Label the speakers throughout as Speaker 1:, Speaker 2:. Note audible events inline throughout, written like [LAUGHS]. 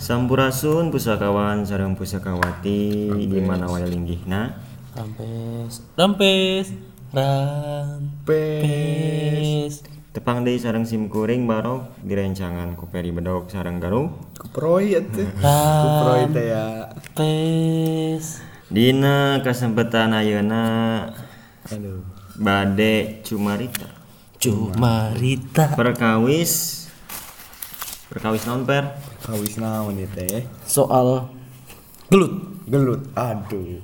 Speaker 1: Sampurasun pusakawan sareng pusakawati di mana wae linggihna?
Speaker 2: Rampes, rampes, rampes.
Speaker 1: Tepang deui sareng sim kuring barok direncangan ku Peri Bedog sareng Galuh
Speaker 3: Kuproy atuh. [LAUGHS] Kuproy teh ya.
Speaker 2: Rampes.
Speaker 1: dina kesempatan ayeuna
Speaker 3: Aduh.
Speaker 1: bade cumarita
Speaker 2: Cumarita.
Speaker 1: perkawis perkawis non per
Speaker 3: Kawis naon ieu teh?
Speaker 2: Soal gelut.
Speaker 3: Gelut. Aduh.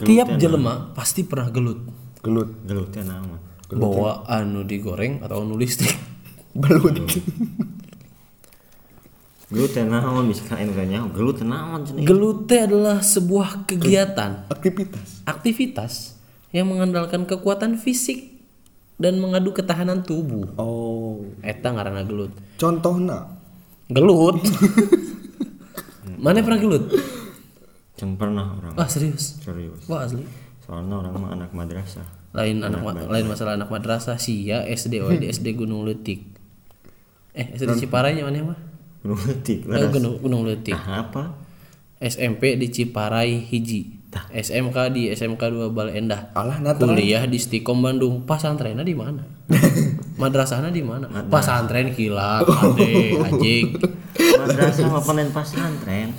Speaker 2: Tiap jelema pasti pernah gelut.
Speaker 3: Gelut.
Speaker 1: gelut teh naon
Speaker 2: Bawa anu digoreng atau anu listrik.
Speaker 3: Belut.
Speaker 1: gelut teh naon bisa anu nyaho gelut teh naon cenah
Speaker 2: Gelut teh adalah sebuah kegiatan,
Speaker 3: Aktivitas.
Speaker 2: aktivitas yang mengandalkan kekuatan fisik dan mengadu ketahanan tubuh.
Speaker 3: Oh.
Speaker 2: Eta ngaranna gelut.
Speaker 3: Contohna.
Speaker 2: Gelut. [LAUGHS] Mana pernah gelut?
Speaker 1: Can pernah orang
Speaker 2: Wah serius.
Speaker 1: serius
Speaker 2: Wah asli.
Speaker 1: soalnya orang mah anak madrasah
Speaker 2: Lain anak ma- lain masalah anak madrasah sia SD oh di SD Gunung Letik. Eh SD Ciparai nya mana mah?
Speaker 1: gunung letik
Speaker 2: Eh, Gunung Gunung Letik.
Speaker 1: nah apa
Speaker 2: SMP di Ciparai hiji. SMK di SMK 2 Bale Endah.
Speaker 3: Alah natra.
Speaker 2: Kuliah di Stikom Bandung. Pasantrennya di mana? [LAUGHS] Madrasahnya di mana? Pasantren kilat, ade, ajik.
Speaker 1: madrasah mah penen pasantren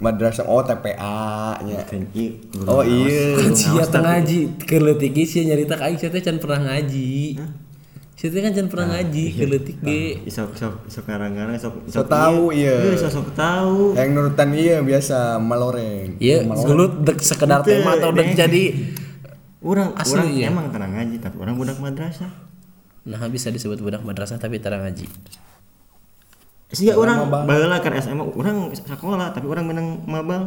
Speaker 3: Madrasah oh TPA nya.
Speaker 1: kan i guru
Speaker 3: Oh iya.
Speaker 2: Sia teu ngaji, keur leutik ge sia nyarita ka aing sia teh can pernah ngaji. Sia teh kan can pernah ngaji keur leutik ge.
Speaker 1: Isok sok sok ngarang-ngarang sok
Speaker 3: Sok tahu, iya.
Speaker 1: Eh, sok sok tahu
Speaker 3: Yang nurutan iya biasa maloreng.
Speaker 2: Iya, gelut dek sekedar
Speaker 1: Betul,
Speaker 2: tema atau dek jadi
Speaker 1: orang
Speaker 2: Asli,
Speaker 1: orang
Speaker 2: iya.
Speaker 1: emang tenang ngaji tapi orang budak madrasah
Speaker 2: nah bisa disebut budak madrasah tapi tara ngaji.
Speaker 1: Sih orang baheula kan SMA orang sekolah tapi orang menang mabal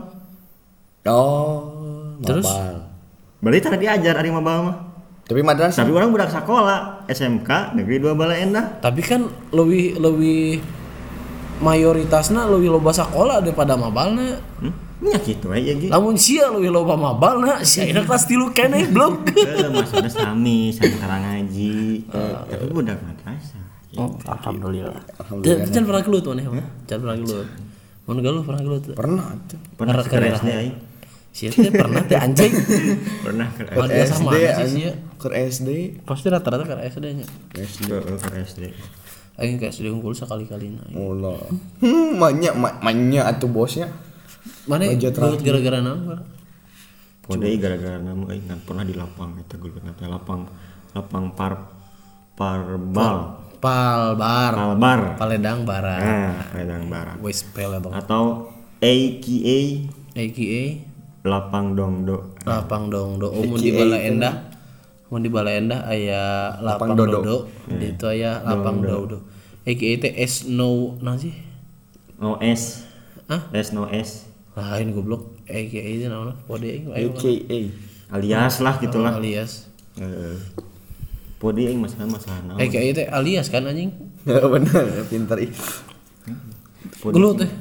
Speaker 3: Oh.
Speaker 2: Terus?
Speaker 3: mabal.
Speaker 1: berarti tadi diajar ari mabal mah
Speaker 3: Tapi madrasah.
Speaker 1: tapi orang budak sekolah SMK negeri dua bala endah
Speaker 2: Tapi kan lebih lebih mayoritasna lebih loba sekolah daripada mabalna.
Speaker 1: hmm? nya gitu aja gitu
Speaker 2: Lamun sia lebih loba mabalna, sia ayeuna [LAUGHS] kelas 3 keneh blok.
Speaker 1: Eh, maksudnya sami santara ngaji tapi budak madrasah
Speaker 2: Oh, alhamdulillah. Alhamdulillah. Jangan pernah gelut maneh mah. Jangan pernah gelut. Mun galuh pernah gelut.
Speaker 3: Pernah tuh.
Speaker 1: pernah
Speaker 2: Ngerak
Speaker 1: ke
Speaker 2: ke
Speaker 1: SD aing
Speaker 2: Sia teh pernah teh anjing. [LAUGHS]
Speaker 1: pernah ke
Speaker 3: SD
Speaker 2: mana sih sia?
Speaker 3: Ke SD.
Speaker 2: Pasti rata-rata ke SD nya.
Speaker 3: SD.
Speaker 1: Ke SD
Speaker 2: Aing ke SD unggul sekali-kali nah.
Speaker 3: Allah. Hmm, banyak banyak atuh bosnya.
Speaker 2: Mana gelut gara-gara naon?
Speaker 1: Podai gara-gara nama aing kan pernah di lapang eta gelut lapang lapang par parbal
Speaker 2: Palbar.
Speaker 1: palbar
Speaker 2: Paledang Barat.
Speaker 1: nah Padang Barat.
Speaker 2: Wes pele bang.
Speaker 1: atau AKA
Speaker 2: AKA
Speaker 1: lapang dongdo.
Speaker 2: Lapang dong do mun di bala endah. mun di bala endah aya lapang dodo, di itu aya lapang dodo. AKA teh S no nah sih?
Speaker 1: No S.
Speaker 2: Hah?
Speaker 1: S no S.
Speaker 2: Lain goblok. AKA itu naon kode
Speaker 3: AKA.
Speaker 1: alias lah gitulah.
Speaker 2: Alias.
Speaker 1: Heeh. Podi aing masalah masalah naon
Speaker 2: AKA teh alias kan anjing?
Speaker 3: Ya bener, pinter ih.
Speaker 1: Podi
Speaker 2: gelut teh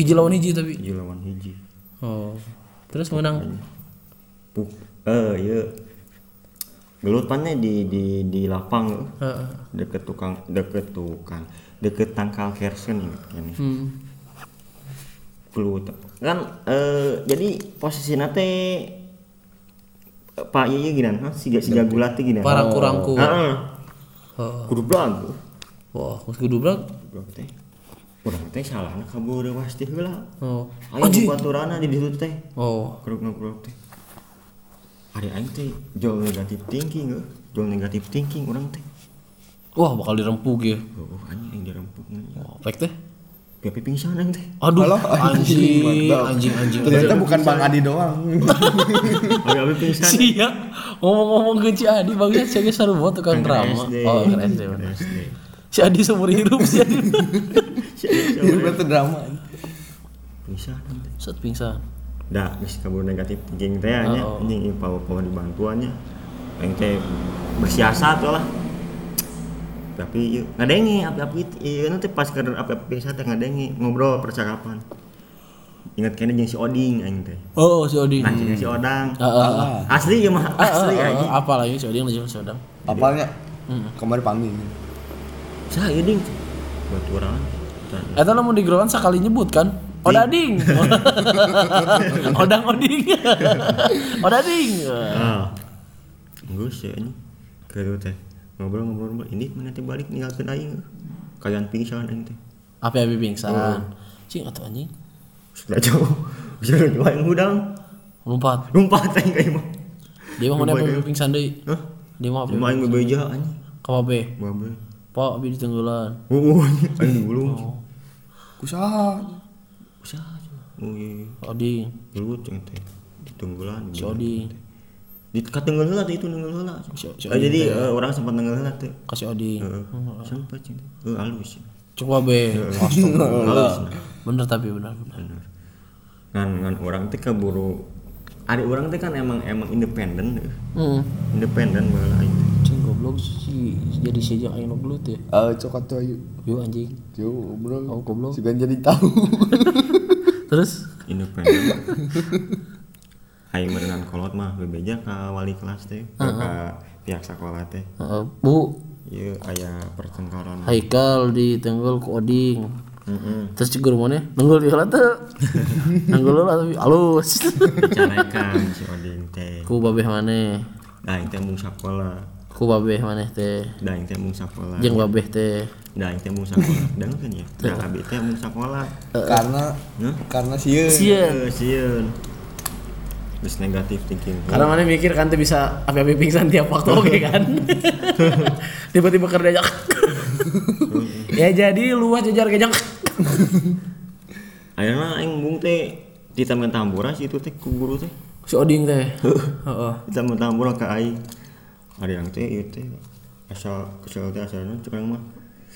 Speaker 2: hiji lawan hiji tapi.
Speaker 1: Hiji lawan hiji.
Speaker 2: Oh. Terus menang?
Speaker 1: Puk eh iya. Gelut pannya di di di lapang eh.
Speaker 2: Heeh.
Speaker 1: deket tukang deket tukang deket tangkal kersen ingat kan
Speaker 2: hmm.
Speaker 1: gelut. Kan eh jadi posisi nate Pak Iya gini kan? Si si gulati gini
Speaker 2: para kurangku
Speaker 1: Heeh.
Speaker 2: oh.
Speaker 1: kudu blag
Speaker 2: wah kudu brak
Speaker 1: blag teh. Urang teh salahna kabur pasti heula.
Speaker 2: Oh.
Speaker 1: Aya baturana di ditu teh.
Speaker 2: Oh.
Speaker 1: Keruk keruk teh. Hari aing teh jual negatif thinking eh. jual negatif thinking orang teh.
Speaker 2: Wah bakal dirempuk ya.
Speaker 1: Oh anjing yang dirempuk
Speaker 2: wah pek teh
Speaker 1: Pipi pingsan aing teh
Speaker 2: aduh
Speaker 3: Halo,
Speaker 2: anjing [LAUGHS] anjing anjing
Speaker 3: Ternyata bukan Bang Adi doang.
Speaker 1: Agi abi pingsan
Speaker 2: Sia ngomong-ngomong ke Ci Adi bagus sih geus sarua tukang drama. Oh, SD. bener.
Speaker 1: SD
Speaker 2: Si Adi seumur hidup si Adi. [LAUGHS]
Speaker 3: Itu drama.
Speaker 1: pingsan aing teh
Speaker 2: Set pingsan.
Speaker 1: dah geus kabur negatif thinking teh nya
Speaker 2: Oh.
Speaker 1: anjing ieu power power dibantuannya aing teh bersiasat lah api-api ieu ngadengi api-api ieu nanti pas ke api-api teh ngadengi ngobrol percakapan ingat kayaknya jeung si Oding aing teh
Speaker 2: Oh, si Oding.
Speaker 1: nah jeung si Odang
Speaker 2: Heeh.
Speaker 1: asli ya mah asli aja
Speaker 2: Apa lagi si Oding lagi si Odang?
Speaker 3: Apalnya? Kemarin panggil.
Speaker 1: Sah ieu ding buat urang
Speaker 2: Eta lamun di gerowan sakali nyebut kan? Odading. [LAUGHS] Odang Oding. [LAUGHS] Odading.
Speaker 1: ah geus ya ini keur teh ngobrol-ngobrol ini mana teh balik ninggalkeun aing kalian pingsan aing teh
Speaker 2: Apa ya pingsan? Cing atau anjing?
Speaker 1: sudah jauh [LAUGHS] bisa dua yang udang
Speaker 2: Lompat.
Speaker 1: lompat aing ka imah
Speaker 2: Dia mah mana apa pingsan deui?
Speaker 1: Hah?
Speaker 2: Dia mah apa?
Speaker 1: Cuma aing bebeja anjing
Speaker 2: Ka babe. Pak abi di tenggelan.
Speaker 1: Oh, aing dulu.
Speaker 3: Kusaha.
Speaker 1: Usah. Oh iya.
Speaker 2: Oding.
Speaker 1: Dulu ceng teh. Di tunggulan.
Speaker 2: Si Oding.
Speaker 1: Di katenggel heula teh itu nenggel heula.
Speaker 2: Si- si
Speaker 1: Eh, jadi eh, orang sempat nenggel heula teh.
Speaker 2: Kasih Oding.
Speaker 1: Heeh. Sempat ceng teh. Eh halus.
Speaker 2: Coba be. [LAUGHS]
Speaker 1: Halus.
Speaker 2: Bener tapi bener bener.
Speaker 1: Bener. Ngan ngan orang teh keburu Adik orang teh kan emang emang independen deh.
Speaker 2: Hmm.
Speaker 1: Independen aing teh.
Speaker 2: Cing goblok sih jadi si jeung aing gelut ya.
Speaker 3: Eh, cokot tuh ayo.
Speaker 2: Yo anjing.
Speaker 3: Yo, bro.
Speaker 2: Oh, goblok.
Speaker 3: Si Ben jadi tahu. [LAUGHS]
Speaker 2: Terus
Speaker 1: independen [LAUGHS] aing merenang kolot mah bebeja ka wali kelas teh ka pihak sekolah teh.
Speaker 2: Heeh, Bu,
Speaker 1: ieu aya pertengkaran.
Speaker 2: Haikal di tenggel ku Oding.
Speaker 1: heeh
Speaker 2: Terus ci guru mana? Nenggel di teu. [LAUGHS] Nenggel heula tapi halus.
Speaker 1: carekan si Oding teh.
Speaker 2: Ku babeh
Speaker 1: da aing teh mung sakola.
Speaker 2: Ku babeh maneh teh.
Speaker 1: aing teh mung sakola.
Speaker 2: Jeung babeh teh.
Speaker 1: aing teh mung sakola. Dengeun ya da abi teh mung sakola.
Speaker 3: Karena karena sieun.
Speaker 2: Sieun.
Speaker 1: Sieun terus negatif thinking.
Speaker 2: Karena mana mikir kan tuh bisa apa-apa pingsan tiap waktu oke [LAUGHS] kan. Tiba-tiba kerja [LAUGHS] ya jadi luas jajar kejang.
Speaker 1: ayeuna aing mung teh di taman tambora situ teh ku guru teh.
Speaker 2: Si Oding teh. Heeh.
Speaker 1: kita mentambur ke aing ada yang teh ieu teh. Asal kesel teh asalna cekang mah.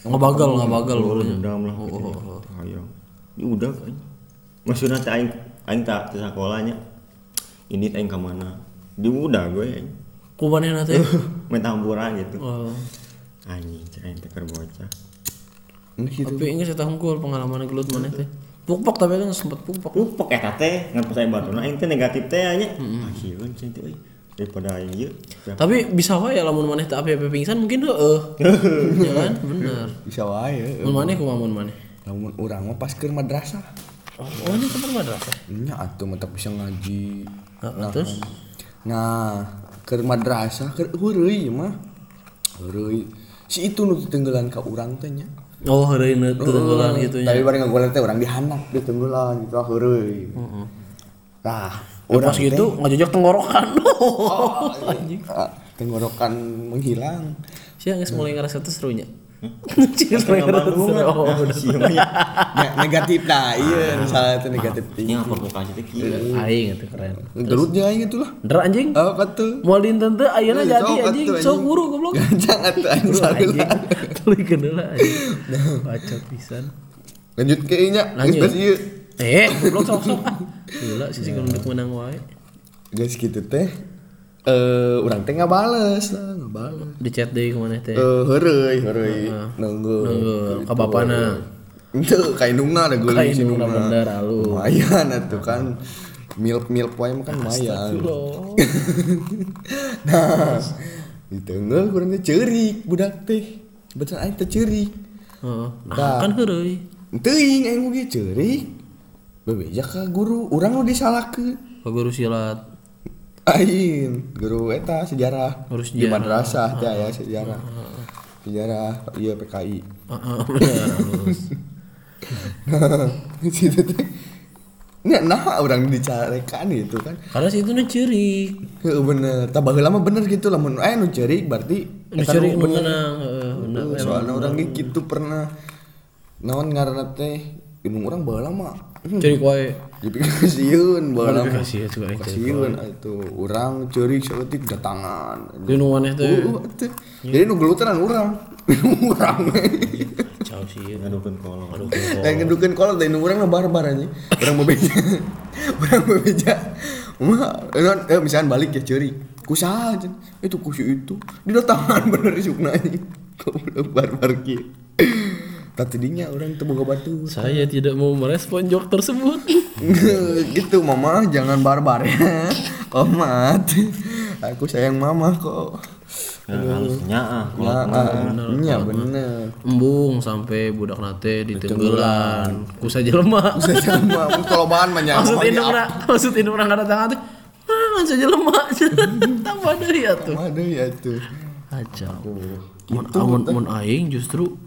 Speaker 2: Ngebagal, ngebagal.
Speaker 1: oh dendam lah gitu hayang ya udah kan. Maksudnya teh aing aing tak sekolahnya ini aing ke mana di udah gue aing
Speaker 2: Ku manehna teh. [LAUGHS]
Speaker 1: main tamburan gitu
Speaker 2: Oh.
Speaker 1: anjing teh keur bocah
Speaker 3: Ini gitu.
Speaker 2: Tapi ini saya tahu pengalaman gelut maneh teh. Pukpok tapi kan sempat pukpok.
Speaker 1: upek eta teh ngan pas aing batuna aing teh negatif teh nya ah sieun cek teh euy daripada aing ieu
Speaker 2: Tapi bisa wae lamun maneh teh apa-apa pingsan mungkin heeh. [LAUGHS] Ya kan? Bener.
Speaker 3: Bisa wae.
Speaker 2: Mun maneh kumaha mun maneh?
Speaker 3: Lamun urang mah pas keur madrasah.
Speaker 2: Oh, oh ini tempat madrasah.
Speaker 3: Nya atuh mah tak bisa ngaji.
Speaker 2: Heeh, terus
Speaker 3: Nah, keur madrasah keur heureuy mah. Heureuy. Si itu nu tenggelan ka urang teh nya.
Speaker 2: Oh, hari ini tenggelan gitu nya.
Speaker 3: Tapi bari ngagoler teh urang dihandap di tenggelan gitu heureuy. Nah,
Speaker 2: Pas gitu ngajajak tenggorokan. [LAUGHS] Anjing.
Speaker 3: ah, tenggorokan menghilang.
Speaker 2: Sih geus mulai ngerasa teh serunya. Oh,
Speaker 3: negatif nah, iya misalnya itu negatif tinggi.
Speaker 1: nya provokasi kieu
Speaker 2: Aing itu keren.
Speaker 3: Gelutnya aing itu lah.
Speaker 2: Ndra anjing.
Speaker 3: Oh, katu.
Speaker 2: Mau dinten teh ayeuna
Speaker 3: Eh,
Speaker 2: jadi
Speaker 3: sok
Speaker 2: anjing.
Speaker 3: atuh,
Speaker 2: Sok guru goblok. [LAUGHS]
Speaker 3: Jangan tuh aing
Speaker 2: Guru anjing.
Speaker 3: salah.
Speaker 2: Tulikeun heula anjing. [LAUGHS] Baca pisan.
Speaker 3: Lanjut ke inya.
Speaker 2: Lanjut.
Speaker 3: Ieu.
Speaker 2: Eh, goblok sok-sok. Gila sih sih untuk menang wae.
Speaker 3: Guys gitu teh. Eh, urang teh ngabales lah, ngabales.
Speaker 2: Di chat deui ke mana teh.
Speaker 3: Eh, heureuy, heureuy. Nunggu.
Speaker 2: Nunggu ka bapana.
Speaker 3: Itu kainungna ada gue
Speaker 2: Kain nu bener alu.
Speaker 3: Lumayan atuh kan. Milk milk mah kan lumayan. [LAUGHS] Nah, di tengah kurang teh ceurik budak teh. Betul aing teh ceurik.
Speaker 2: Heeh. Nah, kan heureuy.
Speaker 3: Teuing aing oge ceurik. Bebeja ka guru, urang nu disalahkeun.
Speaker 2: Ka guru silat.
Speaker 3: Ain, guru eta sejarah.
Speaker 2: Guru
Speaker 3: Di
Speaker 2: sejarah.
Speaker 3: madrasah teh aya sejarah. Sejarah iya PKI.
Speaker 2: Heeh, halus. [LAUGHS]
Speaker 3: Situ teh. Nya nah orang dicarekan gitu kan.
Speaker 2: Karena situ nu ceurik.
Speaker 3: Heeh bener. Tah baheula mah bener gitu lamun aya nu ceurik berarti
Speaker 2: Nu
Speaker 3: nu bener.
Speaker 2: heeh,
Speaker 3: Soalnya orang ge kitu pernah naon ngaranna teh gunung urang baheula mah
Speaker 2: Ceurik wae.
Speaker 3: dipikir sieun baheula mah.
Speaker 2: Kasih juga ceurik.
Speaker 3: Sieun itu urang ceurik saeutik datangan.
Speaker 2: Di nu maneh teh.
Speaker 3: Uh, teh. Jadi nu geluteran urang. [LAUGHS] urang.
Speaker 2: Cau sih.
Speaker 1: ngadukeun kolong
Speaker 3: Kayak ngedukeun kolot dari nu urang mah barbar anjing. Urang bebeja. Urang bebeja. Mah eh, misalkan balik ya ceurik. Kusaha anjing. Itu kusi itu. Di datangan [LAUGHS] bener isukna anjing. Goblok barbar ki. Tadinya orang teu boga batu.
Speaker 2: Saya tidak mau merespon jok tersebut. [LAUGHS]
Speaker 3: gitu mama jangan barbar ya. Komat. Aku sayang mama kok.
Speaker 1: Ya, harusnya ah.
Speaker 3: Ya, ah, iya bener.
Speaker 2: Embung sampai budak nate di tenggelan. Ku saja lemah.
Speaker 3: Sama kalau bahan banyak.
Speaker 2: maksud indung na, maksud indung na kada tangan teh. Ah, saja lemah. Tambah.
Speaker 3: Ada ya tuh.
Speaker 2: Kacau. Mun amun mun aing justru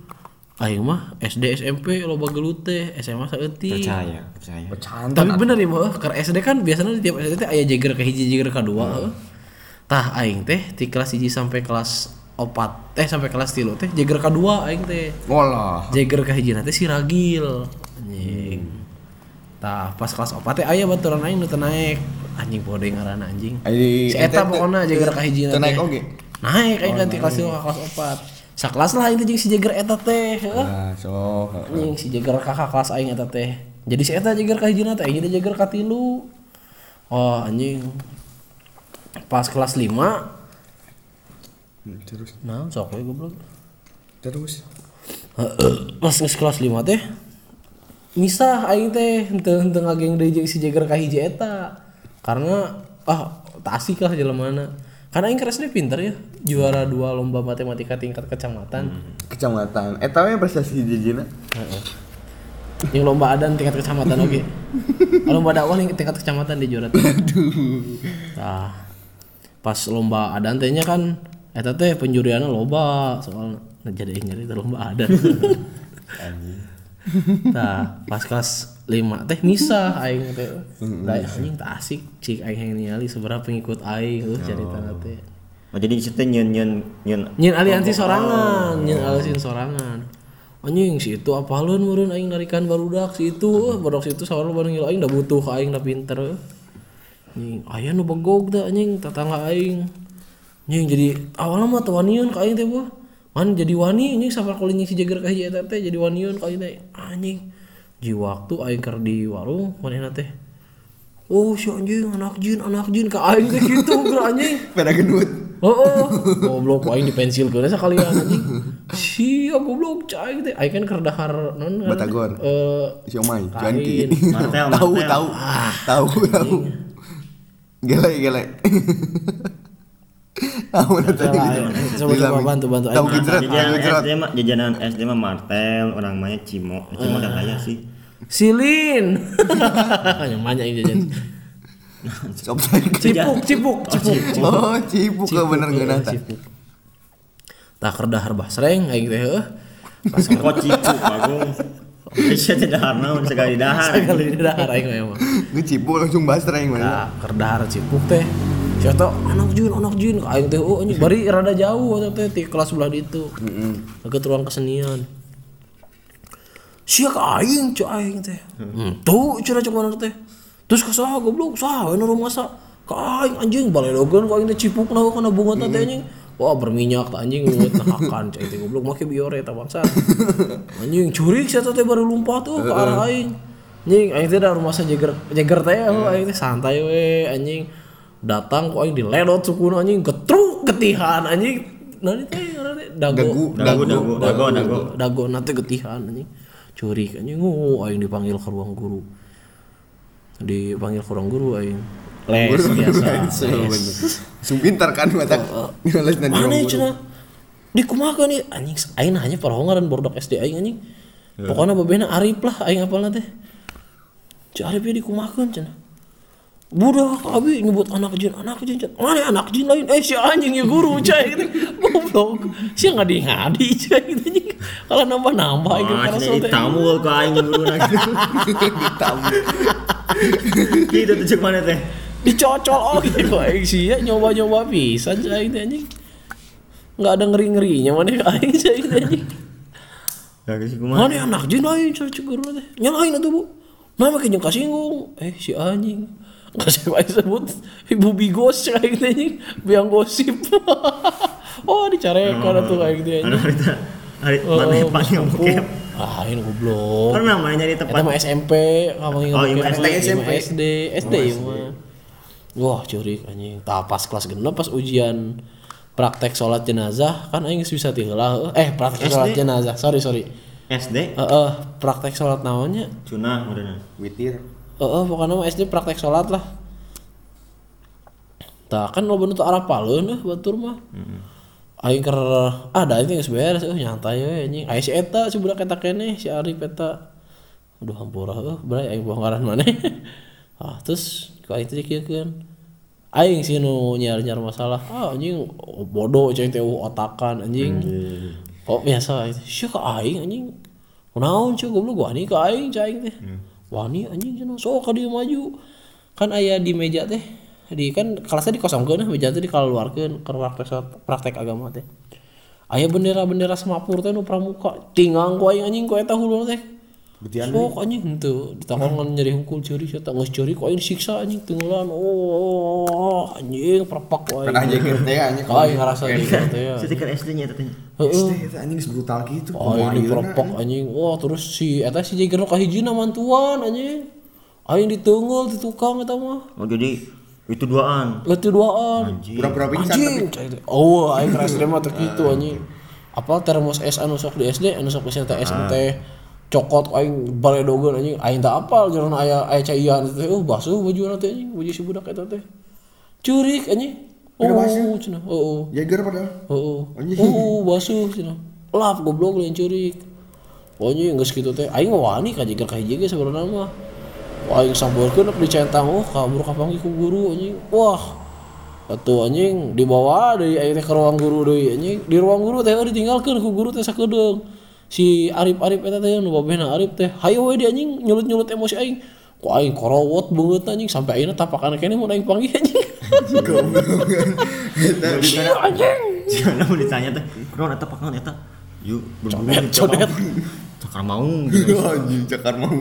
Speaker 2: aing mah SD SMP loba gelut teh, SMA saeutik.
Speaker 1: Percaya, percaya.
Speaker 3: Bercanda.
Speaker 2: Tapi bener ya mah, karena SD kan biasanya di tiap SD teh aya jeger ke hiji jeger ke dua. heuh. Tah aing teh di kelas hiji sampai kelas opat teh sampai kelas tilu teh jeger ke dua aing teh.
Speaker 3: Walah.
Speaker 2: Jeger ke hiji nanti si ragil. Anjing. Tah pas kelas opat teh aya baturan aing nu naik. Anjing pode ngaranna anjing. Si eta pokona jeger ka hiji
Speaker 3: Teu naik oge.
Speaker 2: Naik aing ganti kelas tilu ka kelas opat. Sakelas lah jeung si jeger eta teh. heuh.
Speaker 3: Nah, so.
Speaker 2: anjing si Jager kakak kelas aing eta teh jadi si eta Jager ka hijina teh jadi Jager ka tilu oh anjing pas kelas 5
Speaker 3: Hmm, Terus
Speaker 2: nah sok we goblok
Speaker 3: terus. [CLEARS THROAT]
Speaker 2: pas kelas 5 teh misah aing teh henteu henteu ngageng deui si Jager ka hiji eta karena ah tak asik lah jelemana karena aing keresnya pinter ya juara dua lomba matematika tingkat kecamatan
Speaker 3: Kecamatan. Eta we prestasi hiji-hijina.
Speaker 2: yang lomba adan tingkat kecamatan oke [LAUGHS] lomba dakwah yang tingkat kecamatan di juara tiga. nah pas lomba adan tehnya kan eta teh penjuriannya loba soal jadi itu lomba adan [LAUGHS] nah pas kelas lima. Teh misah aing teh. Da anjing tak asik cik aing yang ningali seberapa pengikut aing uh cerita teh.
Speaker 1: Oh, jadi di situ nyen nyen nyen
Speaker 2: nyin aliansi sorangan nyin aliansi sorangan. Anjing si itu apalun meureun aing narikan barudak si itu eh, barudak si itu sawarna bareng ngilu aing da butuh aing da pinter anjing aya nu begog da anjing tetangga aing. Anjing jadi awalnya mah teu wanian ka aing teh buah man jadi wani anjing sapar kulinya si jager ka hiji eta teh jadi wanian ka aing teh. Anjing ji waktu aing keur di warung manehna teh Oh si anjing anak jin anak jin ka aing teh [LAUGHS] kitu geura anjing
Speaker 3: Pada gendut.
Speaker 2: Oh, oh. [LAUGHS] goblok aing di pensil ke sekalian anjing. Sia goblok cai teh aing kan keur dahar non kan?
Speaker 3: Batagor.
Speaker 2: Eh
Speaker 3: Siomay. Janti.
Speaker 1: Martel, [LAUGHS]
Speaker 3: Tahu,
Speaker 1: martel.
Speaker 3: tahu. Tahu, tahu. Gele, gele. Tahu nanti.
Speaker 2: Coba coba bantu bantu
Speaker 3: Tahu tahu
Speaker 1: jajanan. SD mah jajanan SD mah martel, orang namanya Cimo. Cimo udah kaya sih.
Speaker 2: Silin. [LAUGHS] Yang banyak yang jajan.
Speaker 3: Saya
Speaker 2: Cipuk, cipuk, cipuk.
Speaker 3: Oh, cipuk ke bener
Speaker 2: Cipuk,
Speaker 3: geuna
Speaker 2: eh,
Speaker 3: tah.
Speaker 2: cipuk. Tah keur dahar basreng aing teh heuh. Pas
Speaker 1: Kok cipu bagung. Bisa tidak naon sekali dahar.
Speaker 2: sekali di dahar aing mah.
Speaker 3: Nge cipuk langsung basreng mana.
Speaker 2: Nah, kerdahar cipuk teh. Siapa anak jun, anak jun, aing teh oh anjing bari rada jauh teh di kelas sebelah ditu. Heeh. Deket ruang kesenian. Sia ka aing cu aing teh. Hmm. Tuh cenah cek mana teh. Terus ka saha goblok, saha we nu rumah sa. Ka aing anjing baledogeun ka aing teh cipuk na kana bunga teh anjing. Wah berminyak tak anjing ngut nahakan cai teh goblok make biore eta bangsa. [LAUGHS] Anjing curik sia teh baru lompat tuh ke arah aing. Anjing aing teh da rumah sa jeger jeger teh aing teh santai we anjing. Datang kok aing diledot sukuna anjing getruk getihan anjing. Ini teh teh dago
Speaker 1: dagu, dago, dago.
Speaker 2: dago nanti getihan anjing. Curik anjing oh aing dipanggil ke ruang guru. Dipanggil ke ruang guru aing. Les biasa. [LAUGHS] Les.
Speaker 3: Pintar kan mata. Les nanti
Speaker 2: Mana ya
Speaker 3: orang
Speaker 2: cenah? Dikumaha nih anjing aing hanya parahongaran borodok SD aing anjing. Pokoknya babena Arif lah aing apalna teh. Ci Arif ya dikumahakeun cenah. Budak abi nyebut anak jin, anak jin. Mana anak jin lain? Eh si anjing ya guru cai gitu. [LAUGHS] Goblok. Si ngadi-ngadi cai gitu anjing. Kalau nambah-nambah aing
Speaker 1: Ah,
Speaker 2: karena
Speaker 1: jadi tamu ke aing guru lagi.
Speaker 3: Tamu.
Speaker 1: Gitu tuh cek mana teh?
Speaker 2: dicocol oh gitu aing sih ya nyoba-nyoba pisan cai teh anjing. Enggak ada ngeri-ngerinya mana aing cai teh anjing. Mana anak jin lain cai guru teh. Nyalain atuh Bu. Nama kayaknya kasinggung. Eh si anjing. Kasih baik sebut ibu bigos [LAUGHS] kayak gitu anjing. Biang gosip. oh dicarekan atuh kayak gitu
Speaker 1: Anu
Speaker 2: anjing.
Speaker 1: kita hari
Speaker 2: Oh,
Speaker 1: mana yang paling?
Speaker 2: Mampu. Ah, ini goblok.
Speaker 1: Pernah namanya di
Speaker 2: Eta
Speaker 1: tempat
Speaker 2: mah SMP, kamu yang
Speaker 1: Oh, iya,
Speaker 2: SD,
Speaker 3: SMP.
Speaker 2: SD, SD ya mah. Wah, curik anjing. Tah pas kelas genep pas ujian praktek sholat jenazah kan aing bisa tinggal eh praktek sholat jenazah sorry sorry
Speaker 1: SD
Speaker 2: Heeh, praktek sholat naonnya
Speaker 1: Cunah udah
Speaker 3: Witir.
Speaker 2: Heeh, pokoknya mah SD praktek sholat lah. Tah kan lo bener tuh arah paleun eh batur mah. Aing ker ada itu geus beres eh nyantai we anjing. Aya si eta si budak eta keneh si Arif eta. Aduh hampura eh bray aing bongkaran maneh. [LAUGHS] ah terus ku aing teh dikieun. Aing sih nu nyar-nyar masalah. Ah anjing bodoh ceng teh otakan anjing. Oh biasa itu. Sia ka aing anjing. Kunaon cuy goblok wani ka aing cai aing teh. Wani anjing cenah sok ka dieu maju. Kan aya di meja teh di kan kelasnya dikosongkeun nah meja teh dikeluarkeun ke praktek praktek agama teh. Aya bendera-bendera semapur teh nu pramuka. Tinggang ku aing anjing ku eta hulu teh.
Speaker 3: Betian
Speaker 2: Sok anjing henteu ditakon ngan nyeri hungkul ceurik eta geus ceurik ku aing disiksa anjing tenggelan. Oh anjing perpak aing.
Speaker 3: Pernah jaket teh anjing
Speaker 2: Oh, aing ngerasa gitu teh ya.
Speaker 1: Siti kan SD nya tanya
Speaker 2: Heeh.
Speaker 3: SD eta anjing geus brutal gitu.
Speaker 2: Oh, ini perempok anjing. Wah, terus si eta si Jagger kahiji mantuan anjing. Aing diteungel di tukang eta mah.
Speaker 1: oh jadi itu duaan
Speaker 2: Leuti duaan.
Speaker 3: Pura-pura pingsan
Speaker 2: Anjing. teh. Oh, aing SD mah teh kitu anjing. Apa termos es anu sok di SD, anu sok teh es teh cokot aing baledogeun anjing. Aing tak apal jeung aya aya caian teh. Oh, basuh baju teh anjing, baju si budak eta teh. Curik anjing. Oh, cenah. Oh,
Speaker 3: Jager padahal.
Speaker 2: Oh,
Speaker 3: Anjing.
Speaker 2: oh, basuh cenah. Lap goblok lain curik. Pokoknya geus kitu teh aing wani ka jiger ka hiji sebenarnya mah. Wah, aing sambeurkeun di centang oh kabur ka panggil ku guru anjing. Wah. Atuh anjing dibawa deui aing teh ke ruang guru deui anjing. Di ruang guru teh ditinggalkeun ku guru teh sakedeung. Si Arif-Arif eta teh nu babehna Arif teh hayo we di anjing nyulut-nyulut emosi aing. Ku aing korowot beungeut anjing sampai ayeuna tapakan keneh mun aing panggil anjing. [LAUGHS] Sia anjing.
Speaker 1: Jangan mau ditanya teh, "Kunaon eta pakangan eta?" Yuk, berburu
Speaker 2: codet. [LAUGHS]
Speaker 1: Cakar maung gitu. [LAUGHS]
Speaker 3: Anjing cakar mau.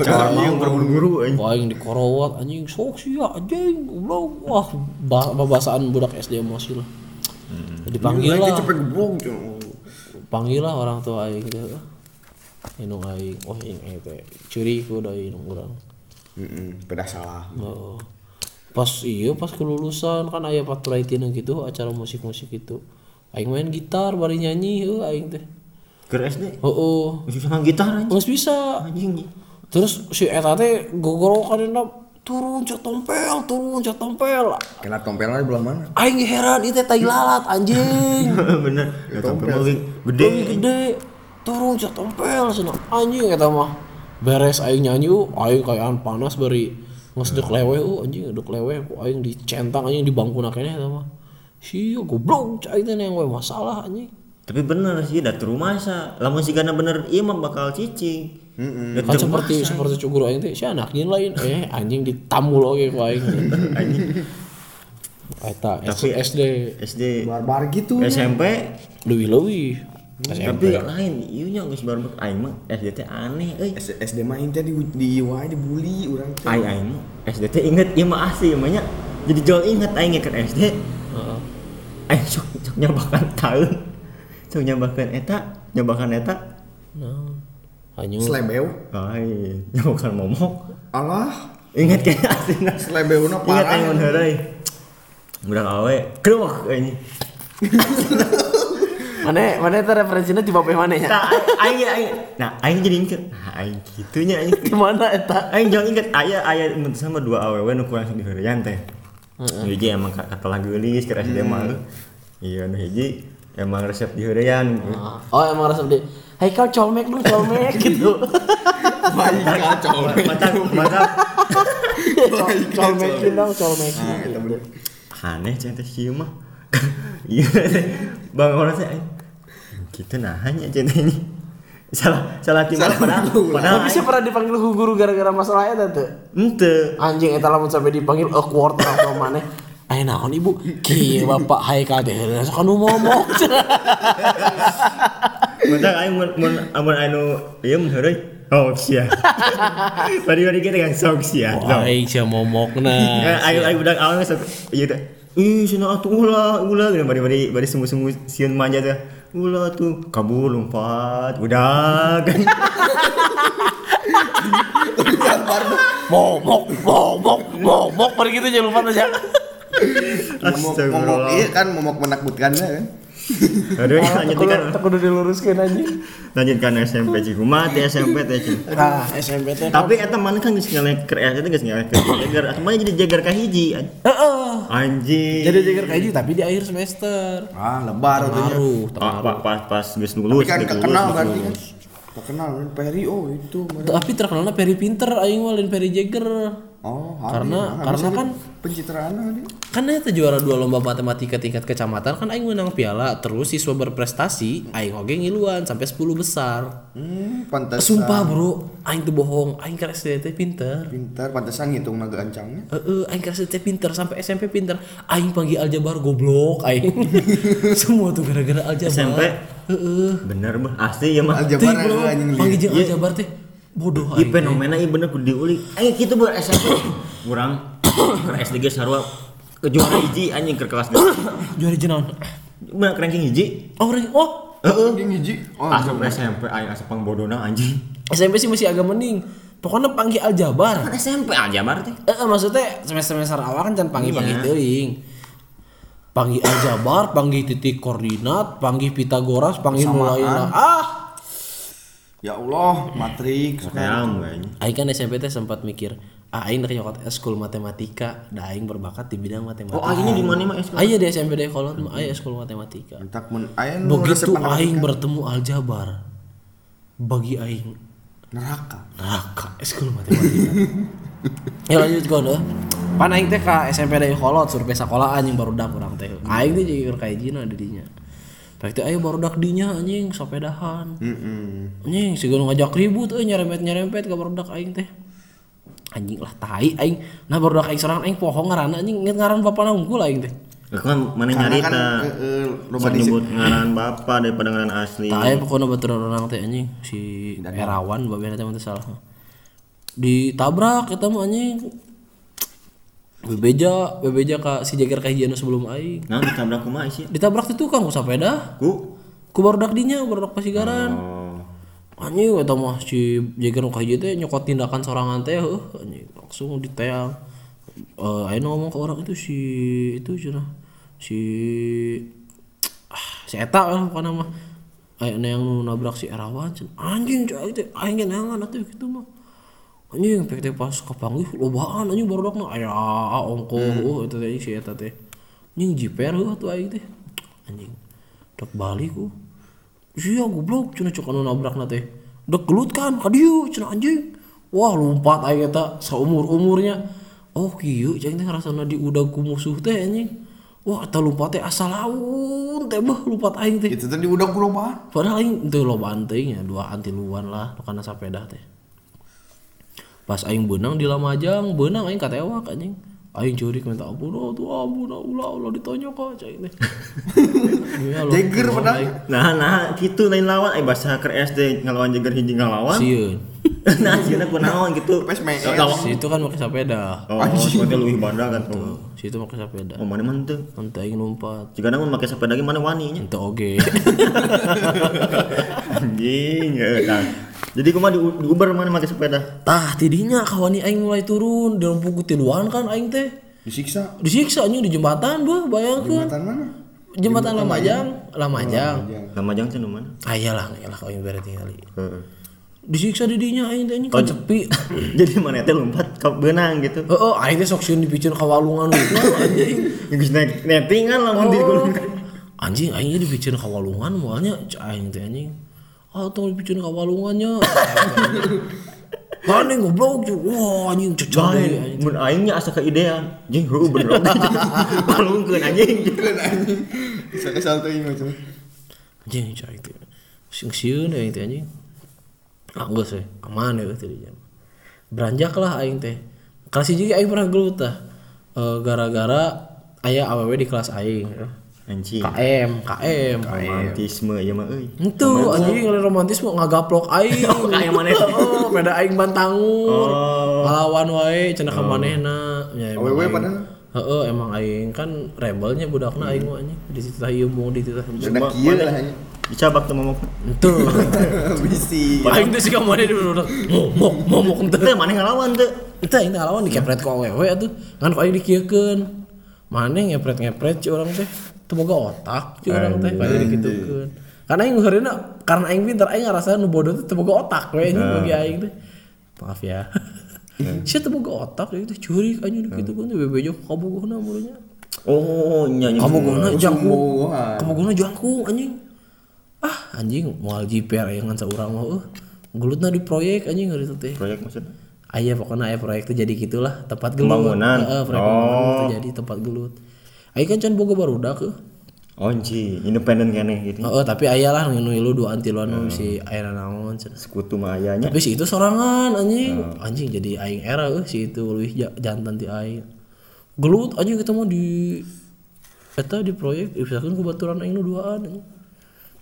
Speaker 1: Cakar maung berburu anjing.
Speaker 2: Wah, yang dikorowat anjing sok sih ya anjing goblok. Wah, bah bahasaan budak SD emosi lah. Dipanggil lah,
Speaker 3: cepet geblok.
Speaker 2: Panggil lah orang tua aing teh. Inung aing, oh aing eh teh curi ku da inung urang.
Speaker 3: Heeh, pedah salah.
Speaker 2: Oh. Pas iya pas kelulusan kan aya patraitin gitu acara musik-musik itu. Aing main gitar bari nyanyi heuh aing teh.
Speaker 1: Ke SD.
Speaker 2: Heeh.
Speaker 1: Masih sama gitar anjing.
Speaker 2: Geus bisa.
Speaker 1: Anjing.
Speaker 2: Terus si eta teh gogorokanna turun tompel, turun cek tompel.
Speaker 3: Kena tompelnya di belah mana?
Speaker 2: Aing heran itu tai lalat anjing. [LAUGHS]
Speaker 1: Bener. Ya tapi mau gede.
Speaker 2: Gede gede. Turun cek tompel cenah anjing eta mah. Beres aing nyanyi uh, aing kayaan panas bari ngesdek lewe uh, anjing edek lewe ku aing dicentang anjing di bangkuna keneh eta mah. Sia goblok cai teh yang we masalah anjing.
Speaker 1: Tapi bener sih, datur masa. Lamun si gana bener iya mah bakal cicing. Heeh.
Speaker 2: Kan seperti seperti cuguru aing teh si anak ieu lain eh anjing ditamul oge ku aing.
Speaker 1: anjing.
Speaker 2: Eta
Speaker 1: Tapi-
Speaker 2: SD
Speaker 1: SD,
Speaker 3: Barbar gitu.
Speaker 1: SMP,
Speaker 2: leuwih-leuwih.
Speaker 1: tapi lain. Iya nya geus baru aing mah SD teh aneh euy.
Speaker 3: SD mah intinya di di wae dibully urang teh.
Speaker 1: Aing aing mah SD teh inget ieu mah asli mah nya. Jadi jual inget aing ke SD.
Speaker 2: Heeh.
Speaker 1: Aing sok sok nyobakan tahu. Sok nyobakan eta, nyobakan eta.
Speaker 2: Nah, hanya
Speaker 3: Slebeu.
Speaker 1: Ai, nyobakan [LAUGHS] momok.
Speaker 3: Allah,
Speaker 1: Ingat kayak [LAUGHS] aslinya.
Speaker 3: slebeuna
Speaker 1: Ingat
Speaker 3: parah.
Speaker 1: aing mun heureuy. Budak awe, kruk ini.
Speaker 2: mana mana itu referensinya di bawah mana ya?
Speaker 1: Aing aing. Nah, aing jadi inget. Nah, aing gitunya aing. [LAUGHS]
Speaker 2: Di mana eta?
Speaker 1: Aing jangan inget aya aya sama dua awewe nu langsung diheureyan teh. Hiji emang ka- kata lagu geulis ke SD mah. Iya nu hiji emang resep diheureyan.
Speaker 2: Oh emang resep di Haikal colmek dong colmek gitu.
Speaker 3: Baiklah colmek.
Speaker 1: Mata mata
Speaker 2: colmek dong colmek.
Speaker 3: Nah,
Speaker 1: aneh teh sieu mah. [LAUGHS] Iya. Bang orang teh aing. Gitu nah hanya cenah ini. Salah salah timah padahal padahal
Speaker 2: Tapi sih pernah dipanggil guru gara-gara masalah eta tuh.
Speaker 1: Ente.
Speaker 2: Anjing eta lamun sampai dipanggil awkward atau mana? Ayo naon ibu? Kieu bapak Haikal sok anu momok. [LAUGHS]
Speaker 1: Mata aing mun mun amun anu ieu mun heureuy. Oh sia. Bari-bari kita kan sok sia.
Speaker 2: Wah, aing sia momokna.
Speaker 1: Ya, ayo ayo budak awal sok ieu teh. Ih, cenah atuh ulah, ulah gini bari-bari bari semu-semu sieun manja teh. Ulah tuh kabur lompat, budak.
Speaker 2: Momok, momok, momok, bari gitu jangan lupa aja.
Speaker 3: Momok, momok iya kan momok menakutkannya kan. [LAUGHS]
Speaker 1: Aduh, lanjutkan.
Speaker 2: tak udah diluruskan aja
Speaker 1: Lanjutkan SMP ciku. Mati SMP teh
Speaker 2: nah SMP teh
Speaker 1: Tapi eta mana kan geus ngalek ke eta geus ngalek ke jagar. Mana jadi jagar ka hiji.
Speaker 2: Heeh.
Speaker 1: Anjing.
Speaker 2: jadi jagar kayak gitu tapi di akhir semester
Speaker 3: Ah, lebar tuh.
Speaker 2: Taruh,
Speaker 1: Pa- pa- pas pas geus
Speaker 3: Tapi
Speaker 1: lulus.
Speaker 3: kan kenal berarti kan. kenal kan Peri oh itu.
Speaker 2: Tapi terkenalnya Perry Pinter aing mah lain Perry Jagger.
Speaker 3: Oh,
Speaker 2: Karena-
Speaker 3: hari,
Speaker 2: karena
Speaker 3: habis
Speaker 2: kan-
Speaker 3: itu pencitraan tadi.
Speaker 2: Kan eta juara dua lomba matematika tingkat kecamatan kan aing menang piala terus siswa berprestasi aing oge ngiluan sampai 10 besar.
Speaker 3: Hmm, pantas.
Speaker 2: Sumpah bro, aing tuh bohong, aing ke SD teh pinter.
Speaker 3: Pintar, pantesan ngitung naga ancangnya.
Speaker 2: Heeh, aing ke SD teh pinter sampai SMP pinter. Aing panggil aljabar goblok aing. [LAUGHS] Semua tuh gara-gara aljabar.
Speaker 1: SMP?
Speaker 2: Heeh.
Speaker 1: Bener bah. Asli ya mah.
Speaker 3: Aljabar anjing
Speaker 2: panggil jeung aljabar teh bodoh
Speaker 1: Iya fenomena iya bener kudu diulik. Ayo kita ber SMP. [COUGHS] Kurang ke SD ge sarua ke juara hiji anjing ke kelas geus. [COUGHS]
Speaker 2: Juara jenaon.
Speaker 1: Bener ranking hiji.
Speaker 2: Oh, ranking- oh,
Speaker 3: Anjing hiji. Oh,
Speaker 1: Asup SMP aing asup pangbodona anjing.
Speaker 2: SMP sih masih agak mending. Pokoknya panggil aljabar.
Speaker 1: Kan SMP aljabar teh.
Speaker 2: Eh, maksudnya semester-semester awal kan jangan panggil-panggil
Speaker 1: Iya.
Speaker 2: teuing. Panggil aljabar, panggil titik koordinat, panggil Pitagoras, panggil mulai Ah,
Speaker 3: Ya Allah, matriks.
Speaker 1: Kayak anjing.
Speaker 2: Aing kan SMP teh sempat mikir, ah aing dari nyokot eskul matematika, da aing berbakat di bidang matematika.
Speaker 1: Oh aingnya di mana mah es?
Speaker 2: Aya di SMP deh kolot mah aya eskul matematika.
Speaker 3: Entak men aya nu
Speaker 2: Begitu aing bertemu aljabar, bagi aing
Speaker 3: neraka.
Speaker 2: neraka eskul matematika. [LAUGHS] ya lanjut gue deh. Pan aing teh ka SMP dari kolot survei sekolahan yang baru dak urang teh. Aing teh jadi kayak jina didinya. Baik teh ayo baru dak dinya anjing sepedahan.
Speaker 3: Heeh.
Speaker 2: Anjing si ngajak ribut euy nyerempet-nyerempet ka baru dak aing teh. Anjing lah tai aing. Nah baru dak aing sorangan aing pohong ngaranna anjing nget ngaran bapana unggul aing teh.
Speaker 1: Kan mana
Speaker 3: Karena
Speaker 1: nyari
Speaker 3: kan eh, eh, di
Speaker 1: nyebut ngaran bapak daripada ngaran asli.
Speaker 2: Tai pokoknya batur orang teh anjing si Erawan teh mah teu salah. Ditabrak eta mah anjing. Bebeja, bebeja ka si Jager ka hijieun sebelum aing.
Speaker 1: Nah ditabrak kumaha sih?
Speaker 2: Ditabrak teh tukang ku sepeda.
Speaker 1: Ku.
Speaker 2: Ku barudak dinya, barudak pasigaran.
Speaker 1: Oh.
Speaker 2: Anjing eta mah si Jager ka teh nyokot tindakan sorangan teh heuh anjing langsung diteang. Ayeuna ngomong ke orang itu si itu cenah. Si ah, si eta lah pokoknya mah. Ayeuna yang nabrak si Erawan. Anjing cai teh aing ge neangan atuh kitu mah. Anjing teh pas kapanggih lobaan anjing barudak mah aya ongko oh eta teh si eta teh. Anjing jiper heuh atuh aing teh. Anjing. Dek balik ku. Iya goblok cenah cok anu nabrakna teh. Dek gelut kan ka dieu cenah anjing. Wah lompat aing eta saumur-umurnya. Oh kieu cing teh rasana diudag ku musuh teh anjing. Wah eta lompat teh asal laun teh beuh lompat aing teh.
Speaker 3: Itu tadi udah kulobaan.
Speaker 2: Padahal aing teu lobaan teuing ya dua antiluan lah nu kana sapeda teh. Pas aing beunang di Lamajang, beunang aing katewak anjing. Aing curik minta ampun, oh tuh ampun, ulah ulah ditanya kok cai teh. Lo
Speaker 3: padahal.
Speaker 2: aing
Speaker 1: Nah, nah, gitu lain lawan. Eh, bahasa ke SD ngelawan jagar hiji ngelawan.
Speaker 2: Sieun. [LAUGHS]
Speaker 1: nah, sih aku naon gitu. Lawan.
Speaker 2: Si itu kan pakai sepeda.
Speaker 1: Oh, seperti lebih bandar kan tuh.
Speaker 2: Si itu pakai sepeda.
Speaker 1: Oh, mana mana tuh?
Speaker 2: Nanti aing numpat.
Speaker 1: Jika namun pakai sepeda gimana waninya?
Speaker 2: Ente oge. [LAUGHS]
Speaker 1: Anjing, ya kan. Jadi gua mah di, di Uber mana pakai sepeda?
Speaker 2: Tah tidinya kawani aing mulai turun di lampu kutiluan kan aing teh.
Speaker 3: Disiksa.
Speaker 2: Disiksa anjing di jembatan beuh bayangkeun.
Speaker 3: Jembatan mana?
Speaker 2: Jembatan Lamajang, Lamajang.
Speaker 1: Nama jang sih mana?
Speaker 2: Ah iyalah, iyalah kau berarti kali.
Speaker 1: Heeh.
Speaker 2: Disiksa di dinya aing teh anjing kan sepi. [LAUGHS]
Speaker 1: Jadi mana teh lompat ke benang gitu.
Speaker 2: Heeh, aing teh sok sieun dipicieun ka walungan gitu anjing. [LAUGHS]
Speaker 1: Geus naik nettingan lamun di
Speaker 2: Oh. Anjing aing ge dipicieun ka walungan moalnya aing teh anjing. Ah tong dipicieun ka walungannya. Kan goblok cuy. Wah anjing cecah deui
Speaker 1: mun aingnya asa keidean. Jing heuh bener. Palungkeun [LAUGHS] anjing.
Speaker 3: Kan anjing. Bisa kesal tuh ini macam.
Speaker 2: Anjing aing teh. Sing sieun aing teh anjing. Ah geus we, aman ya teh dinya. Beranjak lah aing teh. Kelas hiji ge aing pernah gelut tah. Eh, gara-gara aya awewe di kelas aing.
Speaker 1: Anjing.
Speaker 2: KM, KM.
Speaker 1: Romantisme ya mah euy.
Speaker 2: Itu anjing ngeliat romantis mau ngagaplok aing.
Speaker 1: Oh, [LAUGHS] kayak maneh.
Speaker 2: Oh, beda aing bantangur.
Speaker 1: Oh.
Speaker 2: Ngalawan wae cenah ka manehna. Ya, emang
Speaker 3: Awewe
Speaker 2: aing-
Speaker 3: padahal.
Speaker 2: Heeh, emang aing kan rebelnya budakna aing mah anjing. Di situ ieu mung di situ.
Speaker 3: Sudah kieu lah hanya.
Speaker 1: Dicabak tuh momok.
Speaker 2: Itu. [LAUGHS]
Speaker 3: Bisi. [LAUGHS]
Speaker 2: Aing teh sih ka maneh di budak. Momok, momok. Teu
Speaker 1: mana ngelawan teu.
Speaker 2: Itu aing ngalawan dikepret ku awewe atuh. Ngan aing dikieukeun. mana ngepret ngepret ci orang teh boga otak ci orang teh kayak digitukeun karena aing heureuna karena aing pinter aing ngarasa nu bodoh teh boga otak we anjing bagi aing teh maaf ya [LAUGHS] Sia teu boga otak teh curi anjing digitukeun teh bebejo kabogohna mulanya
Speaker 1: Oh, nyanyi.
Speaker 2: kabogohna jangkung
Speaker 3: Bogohan.
Speaker 2: kabogohna jangkung anjing ah anjing moal jiper aya ngan saurang mah euh gelutna di proyek anjing hari teh
Speaker 1: Proyek maksudnya?
Speaker 2: Aya pokoknya aya proyek tuh jadi gitulah tempat gelut.
Speaker 1: Pembangunan?
Speaker 2: Heeh, proyek
Speaker 1: Oh.
Speaker 2: jadi tempat gelut. Aya kan can boga barudak heuh.
Speaker 1: Oh, anjing, independen kene gitu.
Speaker 2: Heeh, tapi aya lah nu lu dua antiluan nu si aya naon cenah.
Speaker 1: Sekutu mah ayahnya.
Speaker 2: Tapi si itu sorangan anjing. Anjing jadi aing era euh si itu leuwih ja- jantan ti aing. Gelut anjing kita mah di eta di proyek misalkan kebetulan aing nu duaan anjing.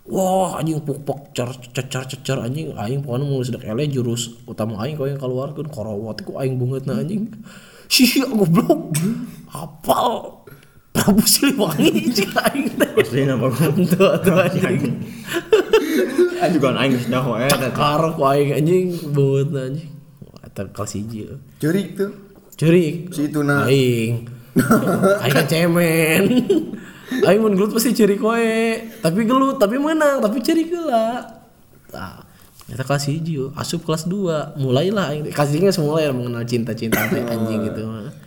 Speaker 2: Wah anjing pukpok cer cecer cecer anjing aing pokoknya mau sedek ele jurus utama aing kau yang keluarkan korowat ku aing bungetna anjing. [LAUGHS] Sia goblok. Apal. Prabu Siliwangi cik aing teh.
Speaker 1: Asli nama.
Speaker 2: Tuh tuh anjing.
Speaker 1: Anjing kan aing geus nyaho eta.
Speaker 2: Karo ku aing anjing bungetna anjing. Eta kelas hiji. euy.
Speaker 3: Curik tuh.
Speaker 2: Curi.
Speaker 3: Si itu nah.
Speaker 2: Aing. [LAUGHS] Aing kan cemen. Aing mun gelut pasti curi koe. Tapi gelut, tapi menang, tapi curi heula. Tah. Eta kelas hiji, yo. asup kelas 2. Mulailah aing kelas hiji geus mulai mengenal cinta-cinta teh [LAUGHS] anjing gitu mah.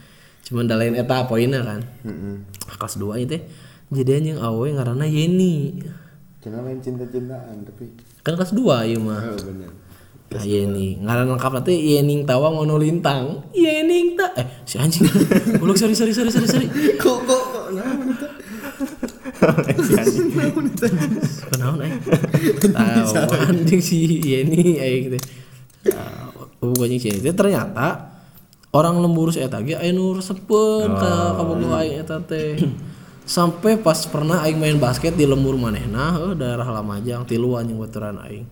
Speaker 2: Cuman da lain eta poinnya kan. Kelas 2 itu jadi anjing awe ngaranna Yeni.
Speaker 3: Jangan main cinta-cintaan tapi.
Speaker 2: Kan kelas 2 ieu mah.
Speaker 3: Oh bener.
Speaker 2: Nah, Yeni, ngaran lengkap nanti Yening tawa ngono lintang. Yening ta eh si anjing. [LAUGHS] Uluk sorry sorry sorry sorry sorry. [LAUGHS]
Speaker 3: Kok kok kok nah itu.
Speaker 2: Aing? Tahu anjing si Yeni aing teh. Oh, anjing si Yeni ternyata orang lemburus eta ge aya nu resepeun ka kabogoh aing eta teh. Sampai pas pernah aing main basket di lembur manehna heuh daerah Lamajang tilu anjing baturan aing.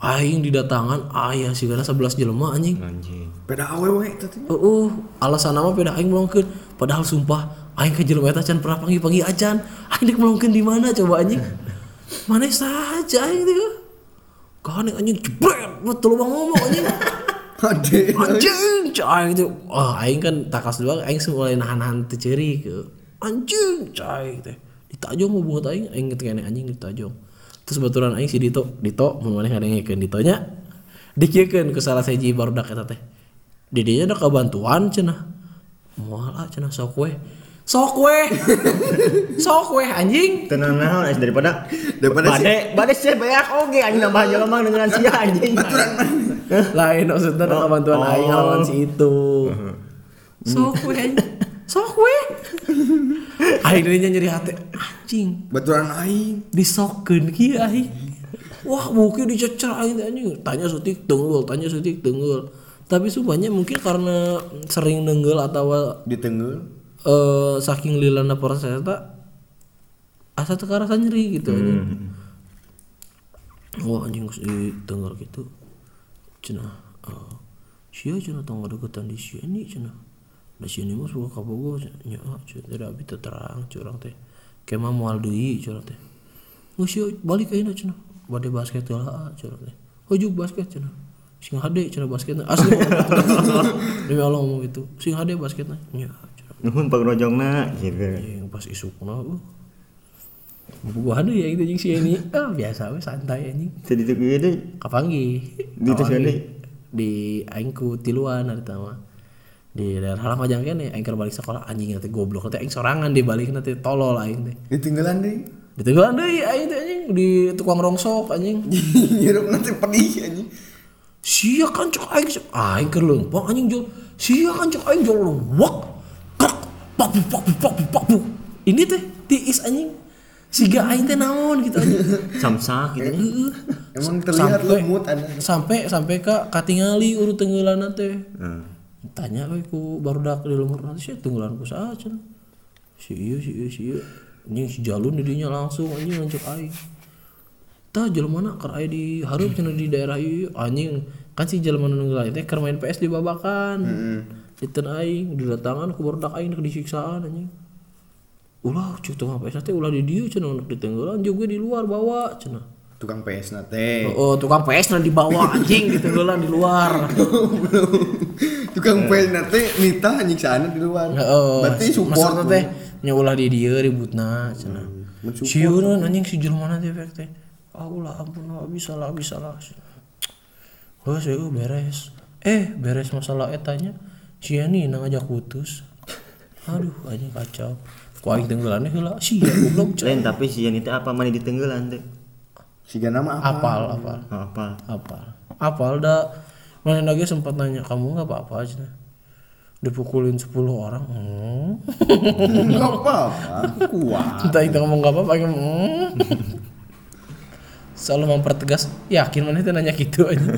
Speaker 2: Aing didatangan aya sigana 11 jelema anjing.
Speaker 1: Anjing.
Speaker 3: Beda awewe tadi.
Speaker 2: Uh, alasan nama beda aing melongkeun padahal sumpah aing ke jelema eta can pernah panggil-panggil acan. Aing dek melongkeun di mana coba anjing? Mana saja aing teh. Kan anjing jebret, betul bang ngomong anjing. [LAUGHS] Anjing, cai itu. Oh, aing kan takas dua aing mulai nahan-nahan teu ceurik. Anjing, cai teh. Ditajong mau buat aing, aing ketika anjing ditajong. Terus baturan aing si Dito, Dito mun maneh ngadengkeun Ditonya. Dikiekeun ke salah siji barudak eta teh. Di dinya ada kebantuan cenah. Moal ah cenah sok we. Sok we. [LAUGHS] sok we anjing.
Speaker 1: Tenang naon daripada
Speaker 3: Daripada si-
Speaker 1: bade bade sih banyak oge anjing nambah jelema dengan sia anjing. [LAUGHS]
Speaker 2: Lain maksudnya ada kebantuan
Speaker 1: Oh.
Speaker 2: aing lawan si itu. Sok we anjing. Sok we. Aing dinya nyeri hati anjing.
Speaker 3: Baturan aing.
Speaker 2: disokeun kieu aing. Wah, mungkin dicecer aing anjing. Tanya sutik tenggul, tanya sutik tenggul. Tapi supaya mungkin karena sering nenggel atau
Speaker 3: Di tenggel.
Speaker 2: eh saking lilana proses eta asa teu karasa nyeri gitu anjing. Wah anjing geus di tenggel gitu. Cenah eh sia cenah tong deketan di sini cenah. Da sini mah suka kabogo nya ah cenah tidak teu terang curang teh. Kemah moal deui curang teh. Geus sia balik ka cenah. Bade basket heula curang teh. Hojuk basket cenah. Sing hade cenah basketna asli [LAUGHS] Demi Allah ngomong gitu. Sing hade basketna. Nya curang.
Speaker 1: Nuhun pagrojongna gitu.
Speaker 2: Yang pas isukna uh. Ada ya itu jeung si ini. [LAUGHS] Ah biasa we santai anjing.
Speaker 1: Tadi tuh gede.
Speaker 2: Kapanggi.
Speaker 1: Di gede?
Speaker 2: Di aing ku tiluan teh mah. Di daerah Halamajang kene aing keur balik sekolah anjing teh goblok teh aing sorangan di balik nanti tolol aing teh.
Speaker 3: Di tenggelan deh.
Speaker 2: Di tenggelan deui aing teh anjing di tukang rongsok anjing. [LAUGHS]
Speaker 3: Hirup nanti pedih anjing.
Speaker 2: Sia kan cok aing aing keur leumpang anjing jol. Sia kan cok aing jol wak. Kak pak pak pak pak pak. Ini teh tiis anjing. Siga aing teh naon gitu anjing. [LAUGHS]
Speaker 1: Samsak gitu.
Speaker 2: Heeh.
Speaker 3: Emang terlihat
Speaker 2: Sampai-
Speaker 3: lemut anda.
Speaker 2: sampai sampai ka katingali urut tenggelan teh
Speaker 1: Heeh.
Speaker 2: tanya we ku barudak di lumur nanti sih tenggelan ku saha si iya si iya si iya anjing si jalun di dinya langsung anjing ngancuk aing tah jelema mana keur aya di hareup cenah di daerah ieu anjing kan si jelema nu nunggulan teh keur main PS di babakan Diteun aing didatangan ku barudak aing disiksaan anjing ulah cuk tengah PS teh ulah di dieu cenah untuk ditenggelan juga di luar bawa cenah
Speaker 3: Tukang PS nate.
Speaker 2: Oh, tukang PS nanti dibawa anjing ditenggelan di luar. [LAUGHS]
Speaker 3: Tukang PS nate nita anjing sana di luar.
Speaker 2: Heeh.
Speaker 3: Berarti support.
Speaker 2: Nya ulah di dia ributna cenah sieun anjing si jelema teh efek teh ah ulah ampun ah, bisa lah bisa lah Wah, saya beres. Eh, beres masalah etanya. Si Yani nang ngajak putus. Aduh, aja kacau. Ku aing tenggelannya heula. Sia goblok. Cek.
Speaker 1: lain tapi si Yan itu apa mana ditenggelan teh
Speaker 3: Siga nama apa?
Speaker 2: Apal, apal.
Speaker 1: apa
Speaker 2: Apal. Apal dah. Mana lagi sempat nanya kamu nggak apa-apa aja. Dipukulin 10 orang. Hmm. [LAUGHS]
Speaker 3: Enggak apa-apa. Kuat.
Speaker 2: Entah itu ngomong nggak apa-apa. kayak, Hmm. Selalu mempertegas. Yakin mana itu nanya gitu aja.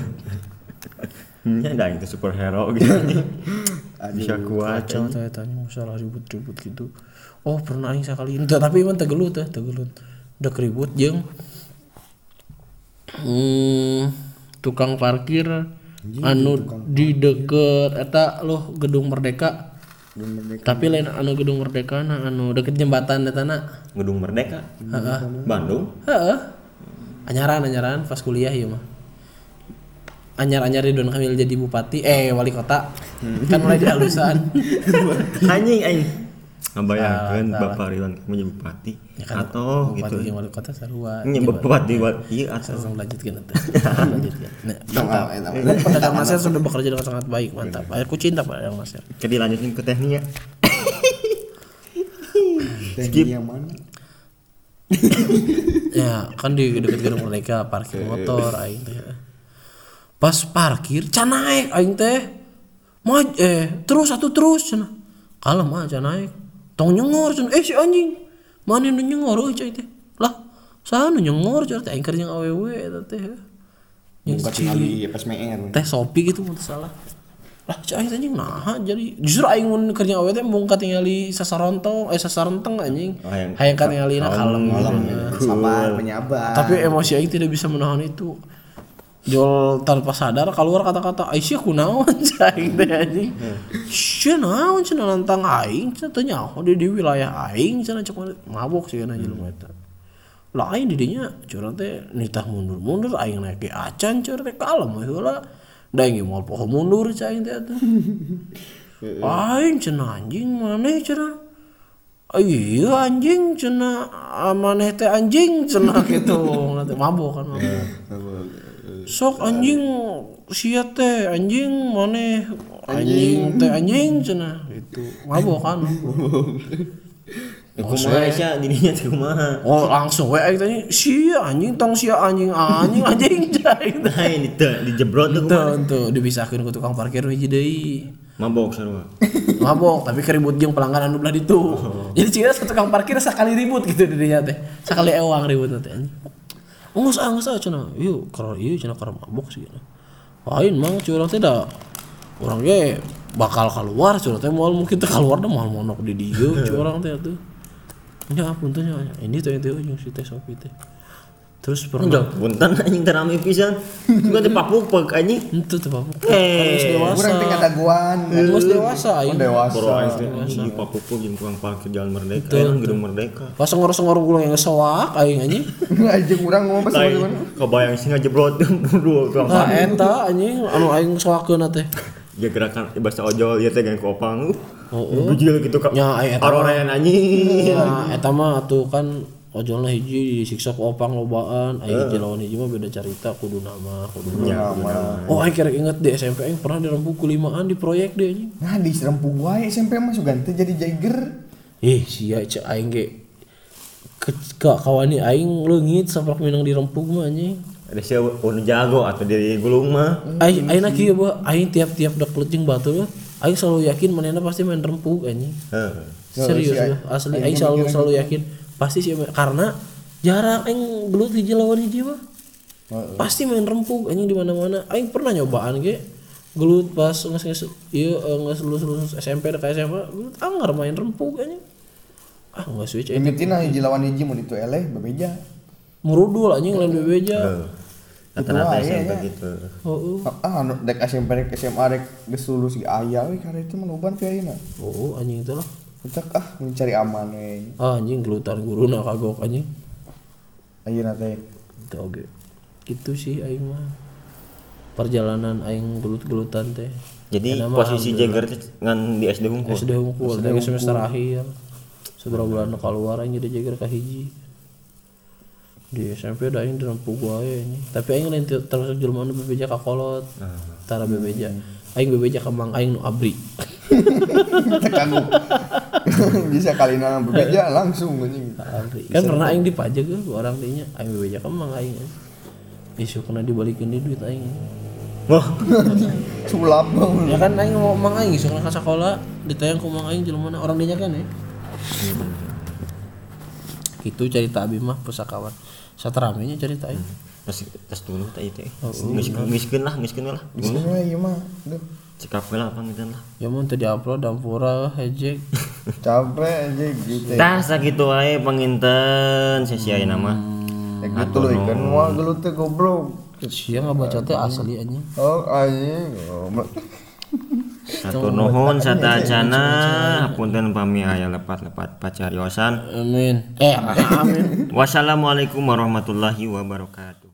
Speaker 1: ya dah itu superhero gitu [LAUGHS] bisa kuat
Speaker 2: Kacau tanya tanya masalah ribut-ribut gitu. Oh pernah aing sekali. Entah tapi emang tegelut teh tegelut. Udah keribut jeung hmm, tukang parkir anu di deket eta loh gedung Merdeka. Tapi lain anu gedung Merdeka nah anu deket jembatan eta na.
Speaker 1: gedung merdeka
Speaker 2: Heeh.
Speaker 1: Bandung
Speaker 2: Heeh. Anyaran anyaran pas kuliah ya mah. Anyar anyar Ridwan Kamil jadi bupati eh wali kota kan mulai dihalusan [LAUGHS]
Speaker 1: anjing aing ngabayangkeun Bapak Ridwan menjadi bupati atau
Speaker 2: bupati
Speaker 1: gitu.
Speaker 2: Jeung wali kota sarua.
Speaker 1: Nya bupati wa- iya atau
Speaker 2: langsung lanjutkan nanti [LAUGHS] lanjutkan. Nah, mantap. pedagang masker sudah bekerja dengan sangat baik mantap. Aku cinta pedagang masker
Speaker 1: jadi lanjutin ke tekniknya [LAUGHS]
Speaker 3: Skip. yang mana? [LAUGHS]
Speaker 2: ya kan di dekat gedung merdeka parkir motor aing teh. Pas parkir can naik aing teh. Maj eh terus satu terus cenah kalem mah can naik tong nyengor cenah eh si anjing. Mana nu nyengor? Euy cai teh. Lah sana nu nyengor cenah teh jeung awewe eta teh
Speaker 3: Bukan sekali PSMR.
Speaker 2: teh sopi gitu teu salah. Lah teh anjing nah jadi. Justru aing mun keur jeung awewe teh mung katingali sasarontong eh sasaronteng anjing.
Speaker 1: Oh, yang-
Speaker 2: hayang katingalina kalem gitu.
Speaker 3: Sabar, penyabar.
Speaker 2: tapi emosi aing tidak bisa menahan itu Jol tanpa sadar keluar kata-kata Aisyah kunaon aing [LAUGHS] teh anjing. Sia naon cenah nantang aing cenah teu nyaho di, di wilayah aing cenah cek mana- mabok sih kana jelema eta. Lah aing di dinya curang teh nitah mundur-mundur aing naik ke acan curang teh kalem heula. Da aing moal poho mundur cai teh atuh. [LAUGHS] Aing cenah anjing maneh cenah. Ah, Iya anjing cenah ah, maneh teh anjing cenah [LAUGHS] gitu. Nanti mabok kan mabok. Sok anjing sia teh anjing maneh anjing teh anjing cenah. Gitu. Mabok kan. [LAUGHS]
Speaker 1: kumaha Aisyah dirinya teh kumaha.
Speaker 2: Oh langsung we aing tanya sia anjing tong sia anjing anjing anjing [LAUGHS] cai.
Speaker 1: nah ini teh dijebrot tuh kumaha.
Speaker 2: Tuh dipisahkeun ku tukang parkir hiji deui.
Speaker 1: mabok sarua [LAUGHS]
Speaker 2: mabok tapi keribut jeung pelanggan anu belah ditu. Jadi cina satu tukang parkir sekali ribut gitu di dinya teh. Sekali ewang ribut teh anjing Enggak usah, enggak usah cenah. Yuk, kalau iya cenah karena mabok sih. Lain mang curang teh da orang ge bakal keluar [LAUGHS] curang teh moal mungkin teh keluar dah moal monok di dieu curang teh tuh. Nya punten nya ini teh teh jeung si teh Sofi teh. Terus pernah
Speaker 1: punten anjing teh rame pisan juga teh papuk anjing
Speaker 2: Itu tuh Pak.
Speaker 1: Eh,
Speaker 2: dewasa.
Speaker 3: Kurang tingkat daguan.
Speaker 2: Geus dewasa aing.
Speaker 3: Dewasa.
Speaker 1: Bro anjing papuk jeung tukang parkir jalan merdeka gedung merdeka
Speaker 2: Pas ngorong-ngorong gulung yang soak aing anjing. [LAUGHS]
Speaker 3: Anjing urang ngomong pas
Speaker 1: Lain,
Speaker 3: mana?
Speaker 1: kebayang sih ngajebrot [LAUGHS] dua tukang
Speaker 2: Nah,
Speaker 1: parkir
Speaker 2: eta anjing anu aing soakeun teh.
Speaker 1: ya gerakan bahasa ojol ya teh gang kopang
Speaker 2: Heeh.
Speaker 1: bujil gitu kak
Speaker 2: Nya aya eta
Speaker 1: arorayan anjing
Speaker 2: Ya, eta mah tuh kan ojolna hiji disiksa ku opang lobaan, aya hiji lawan hiji mah beda cerita kudu nama, kudu
Speaker 1: ya
Speaker 2: Oh, aing kira inget di SMP aing pernah dirempuk ku limaan di proyek deh anjing.
Speaker 3: Nah, di serempuk wae SMP mah ganti jadi Jagger.
Speaker 2: Eh, sia cek aing ge ke, kawani aing leungit samprak minang dirempuk mah anjing.
Speaker 1: ada siapa unu jago atau dari gulung mah.
Speaker 2: Aing aing kieu ba, aing tiap-tiap dek jeung batu mah aing selalu yakin manehna pasti main rempuk anjing. Serius ya, asli aing selalu selalu yakin pasti sih karena jarang aing gelut hiji lawan hiji mah. Pasti main rempuk anjing di mana-mana. Aing pernah nyobaan ge gelut pas nges nges iya eh, nges lulus lulus SMP dek SMA gelut anggar main rempuk anjing. Ah nggak switch aing.
Speaker 3: Mimitina hiji lawan hiji mun itu eleh bebeja.
Speaker 2: Murudul anjing lain bebeja.
Speaker 1: Heeh. rata-rata SMP
Speaker 3: ya.
Speaker 1: gitu
Speaker 2: Oh,
Speaker 3: Ah, anu dek SMP dek SMA dek geus lulus ge aya we karena itu mah loban piye ayeuna.
Speaker 2: oh anjing itu lah.
Speaker 3: Kita ah mencari aman we.
Speaker 2: Ah anjing gelutan guruna kagok anjing.
Speaker 3: Ayeuna teh.
Speaker 2: Itu oge. Gitu sih aing mah. Perjalanan aing gelut-gelutan teh.
Speaker 1: jadi
Speaker 2: Ya, nama
Speaker 1: posisi Jagger teh ngan di SD Hungkul
Speaker 2: SD Hungkul dari semester akhir. seberapa bulan keluar aing jadi jaga ka hiji di SMP udah aing dirempu gua ini tapi aing lain ter- terus jelema nu bebeja ka kolot tara bebeja aing bebeja ka mang aing nu abri [LAUGHS]
Speaker 3: Kagum. [LAUGHS] Bisa kali nang berbeda langsung anjing.
Speaker 2: kan pernah aing dipajak ku orang dinya aing bebeja ka mang aing isu kena dibalikin di duit aing
Speaker 1: Wah, [LAUGHS]
Speaker 3: Sulap
Speaker 2: ya kan aing mau mang aing isu kena ka sekolah ditayang ku mang aing jelema orang dinya kan ya gitu cerita abi mah pusakawan sateramenya cerita aing
Speaker 1: tas tas dulu tak itu. Miskin miskin lah, miskin lah.
Speaker 3: Sebenarnya iya mah. Duh.
Speaker 1: Cekap lah pangitan lah.
Speaker 2: ya mau tadi upload dampura hejek [LAUGHS]
Speaker 3: Capek aja gitu.
Speaker 1: Tah sakitu wae panginten sia-sia nama.
Speaker 3: Ya gitu loh ikan wah gelut teh goblok.
Speaker 2: Sia nggak baca teh asli anjing.
Speaker 3: Oh anjing. goblok.
Speaker 1: Satur nuhun satacana hapunten pami aya lepat-lepat pacariosan.
Speaker 2: Amin. Eh, amin. [LAUGHS]
Speaker 1: Wassalamualaikum warahmatullahi wabarakatuh.